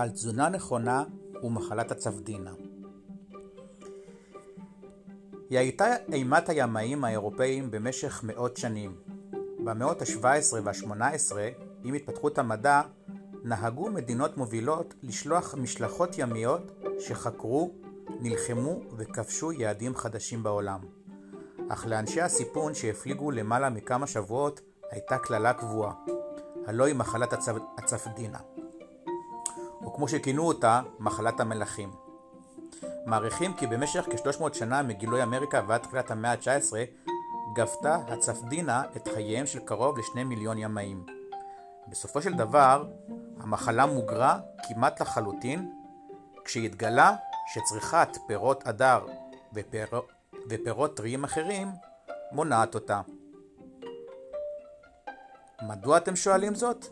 על תזונה נכונה ומחלת הצפדינה. היא הייתה אימת הימאים האירופאים במשך מאות שנים. במאות ה-17 וה-18, עם התפתחות המדע, נהגו מדינות מובילות לשלוח משלחות ימיות שחקרו, נלחמו וכבשו יעדים חדשים בעולם. אך לאנשי הסיפון שהפליגו למעלה מכמה שבועות הייתה קללה קבועה, הלא היא מחלת הצפ... הצפדינה. או כמו שכינו אותה, מחלת המלכים. מעריכים כי במשך כ-300 שנה מגילוי אמריקה ועד תחילת המאה ה-19 גבתה הצפדינה את חייהם של קרוב לשני מיליון ימאים. בסופו של דבר, המחלה מוגרה כמעט לחלוטין, כשהתגלה שצריכת פירות אדר ופיר... ופירות טריים אחרים מונעת אותה. מדוע אתם שואלים זאת?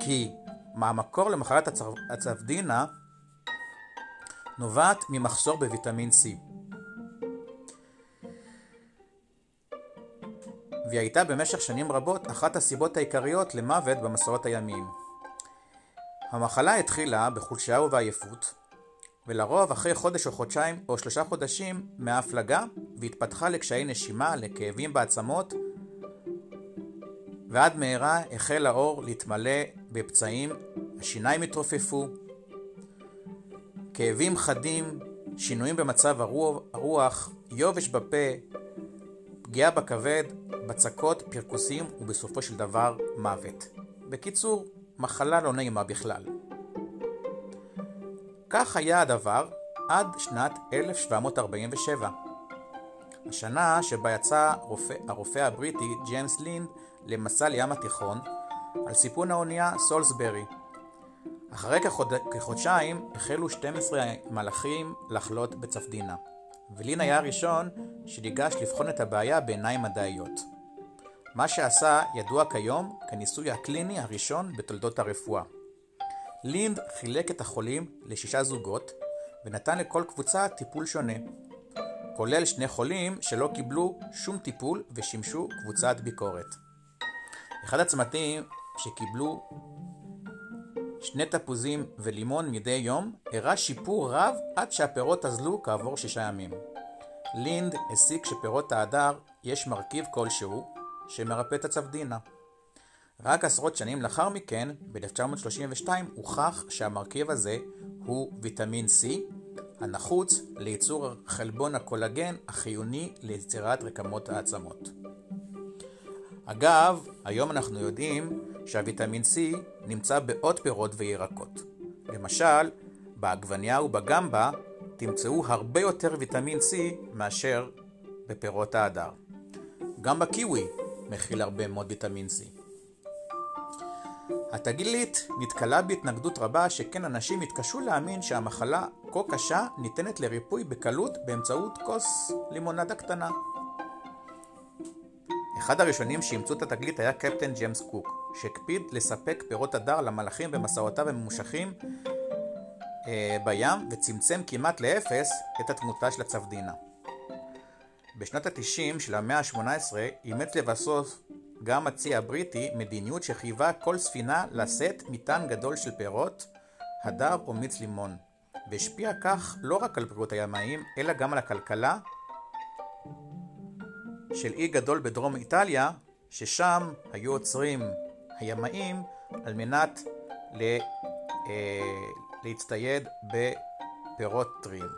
כי מהמקור למחלת הצפדינה נובעת ממחסור בוויטמין C. והיא הייתה במשך שנים רבות אחת הסיבות העיקריות למוות במסורות הימיים. המחלה התחילה בחולשה ובעייפות, ולרוב אחרי חודש או חודשיים או שלושה חודשים מההפלגה, והתפתחה לקשיי נשימה, לכאבים בעצמות, ועד מהרה החל האור להתמלא בפצעים, השיניים התרופפו, כאבים חדים, שינויים במצב הרוח, יובש בפה, פגיעה בכבד, בצקות, פרכוסים ובסופו של דבר מוות. בקיצור, מחלה לא נעימה בכלל. כך היה הדבר עד שנת 1747. השנה שבה יצא רופא, הרופא הבריטי ג'יימס לינד למסע לים התיכון על סיפון האונייה סולסברי. אחרי כחוד... כחודשיים החלו 12 מלאכים לחלות בצפדינה, ולין היה הראשון שניגש לבחון את הבעיה בעיניים מדעיות. מה שעשה ידוע כיום כניסוי הקליני הראשון בתולדות הרפואה. לינד חילק את החולים לשישה זוגות ונתן לכל קבוצה טיפול שונה, כולל שני חולים שלא קיבלו שום טיפול ושימשו קבוצת ביקורת. אחד הצמתים שקיבלו שני תפוזים ולימון מדי יום הראה שיפור רב עד שהפירות אזלו כעבור שישה ימים. לינד הסיק שפירות ההדר יש מרכיב כלשהו שמרפא את הצפדינה. רק עשרות שנים לאחר מכן, ב-1932, הוכח שהמרכיב הזה הוא ויטמין C, הנחוץ לייצור חלבון הקולגן החיוני ליצירת רקמות העצמות. אגב, היום אנחנו יודעים שהוויטמין C נמצא בעוד פירות וירקות. למשל, בעגבניה ובגמבה תמצאו הרבה יותר ויטמין C מאשר בפירות ההדר. גם בקיווי מכיל הרבה מאוד ויטמין C. התגלית נתקלה בהתנגדות רבה שכן אנשים התקשו להאמין שהמחלה כה קשה ניתנת לריפוי בקלות באמצעות כוס לימונדה קטנה. אחד הראשונים שאימצו את התגלית היה קפטן ג'יימס קוק, שהקפיד לספק פירות הדר למלאכים במסעותיו הממושכים אה, בים וצמצם כמעט לאפס את התמותה של הצפדינה. בשנות ה-90 של המאה ה-18 אימץ לבסוף גם הצי הבריטי מדיניות שחייבה כל ספינה לשאת מטען גדול של פירות, הדר או מיץ לימון, והשפיע כך לא רק על בריאות הימאים, אלא גם על הכלכלה של אי גדול בדרום איטליה, ששם היו עוצרים הימאים על מנת לה, אה, להצטייד בפירות טריים.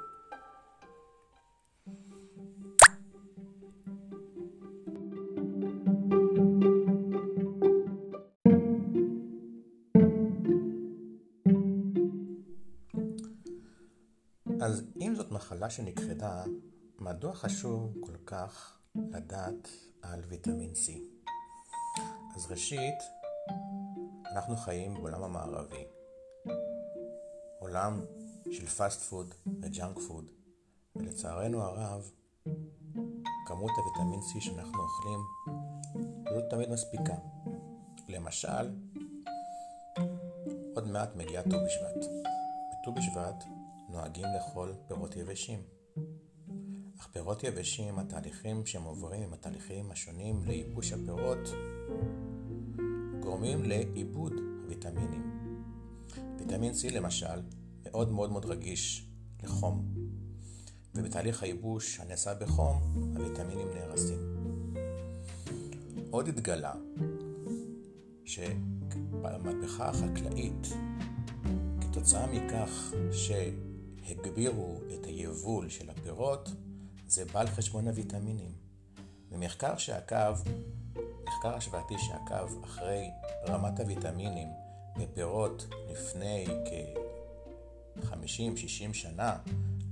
אז אם זאת מחלה שנכחדה, מדוע חשוב כל כך לדעת על ויטמין C? אז ראשית, אנחנו חיים בעולם המערבי, עולם של פאסט פוד וג'אנק פוד, ולצערנו הרב, כמות הוויטמין C שאנחנו אוכלים לא תמיד מספיקה. למשל, עוד מעט מגיע ט"ו בשבט. בט"ו בשבט נוהגים לאכול פירות יבשים. אך פירות יבשים, התהליכים שהם עוברים עם התהליכים השונים לייבוש הפירות, גורמים לאיבוד הוויטמינים. ויטמין C למשל מאוד מאוד מאוד רגיש לחום, ובתהליך הייבוש הנעשה בחום הוויטמינים נהרסים. עוד התגלה שבמהפכה החקלאית, כתוצאה מכך שהגבירו את היבול של הפירות, זה בא על חשבון הוויטמינים. במחקר שעקב, מחקר השוואתי שעקב אחרי רמת הוויטמינים בפירות לפני כ-50-60 שנה,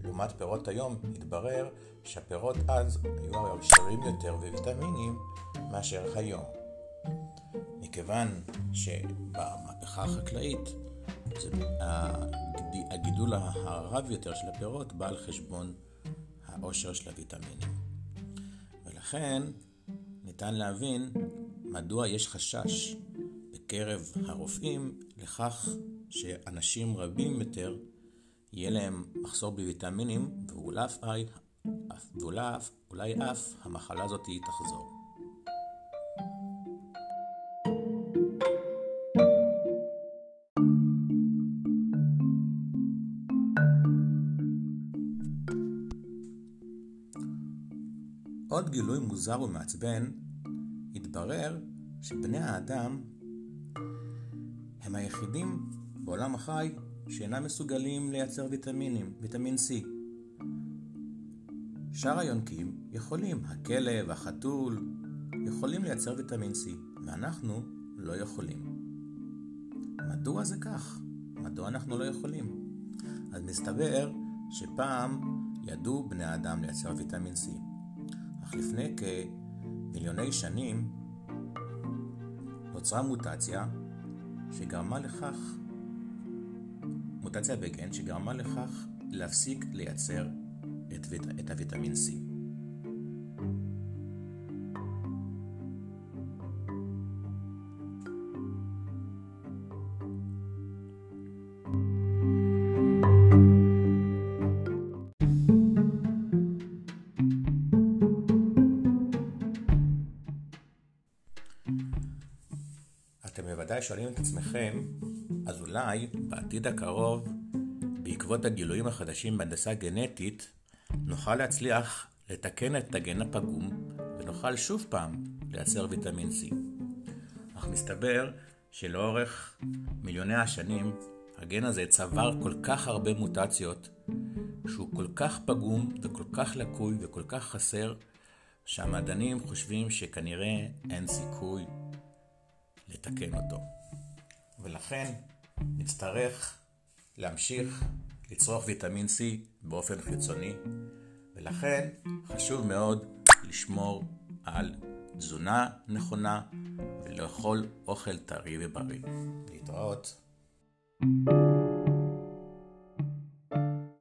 לעומת פירות היום, התברר שהפירות אז היו עשירים יותר בוויטמינים מאשר היום. מכיוון שבמהפכה החקלאית הגידול הרב יותר של הפירות בא על חשבון העושר של הוויטמינים. ולכן ניתן להבין מדוע יש חשש בקרב הרופאים לכך שאנשים רבים יותר יהיה להם מחסור בוויטמינים ואולי אף, אולי אף המחלה הזאת תחזור. עוד גילוי מוזר ומעצבן, התברר שבני האדם הם היחידים בעולם החי שאינם מסוגלים לייצר ויטמינים, ויטמין C. שאר היונקים יכולים, הכלב, החתול, יכולים לייצר ויטמין C, ואנחנו לא יכולים. מדוע זה כך? מדוע אנחנו לא יכולים? אז מסתבר שפעם ידעו בני האדם לייצר ויטמין C, אך לפני כמיליוני שנים נוצרה מוטציה שגרמה לכך מוטציה בגן שגרמה לכך להפסיק לייצר את, את הוויטמין C. שואלים את עצמכם אז אולי בעתיד הקרוב, בעקבות הגילויים החדשים בהנדסה גנטית, נוכל להצליח לתקן את הגן הפגום ונוכל שוב פעם לייצר ויטמין C. אך מסתבר שלאורך מיליוני השנים הגן הזה צבר כל כך הרבה מוטציות שהוא כל כך פגום וכל כך לקוי וכל כך חסר שהמדענים חושבים שכנראה אין סיכוי לתקן אותו. ולכן נצטרך להמשיך לצרוך ויטמין C באופן חיצוני, ולכן חשוב מאוד לשמור על תזונה נכונה ולאכול אוכל טרי ובריא. להתראות. thank you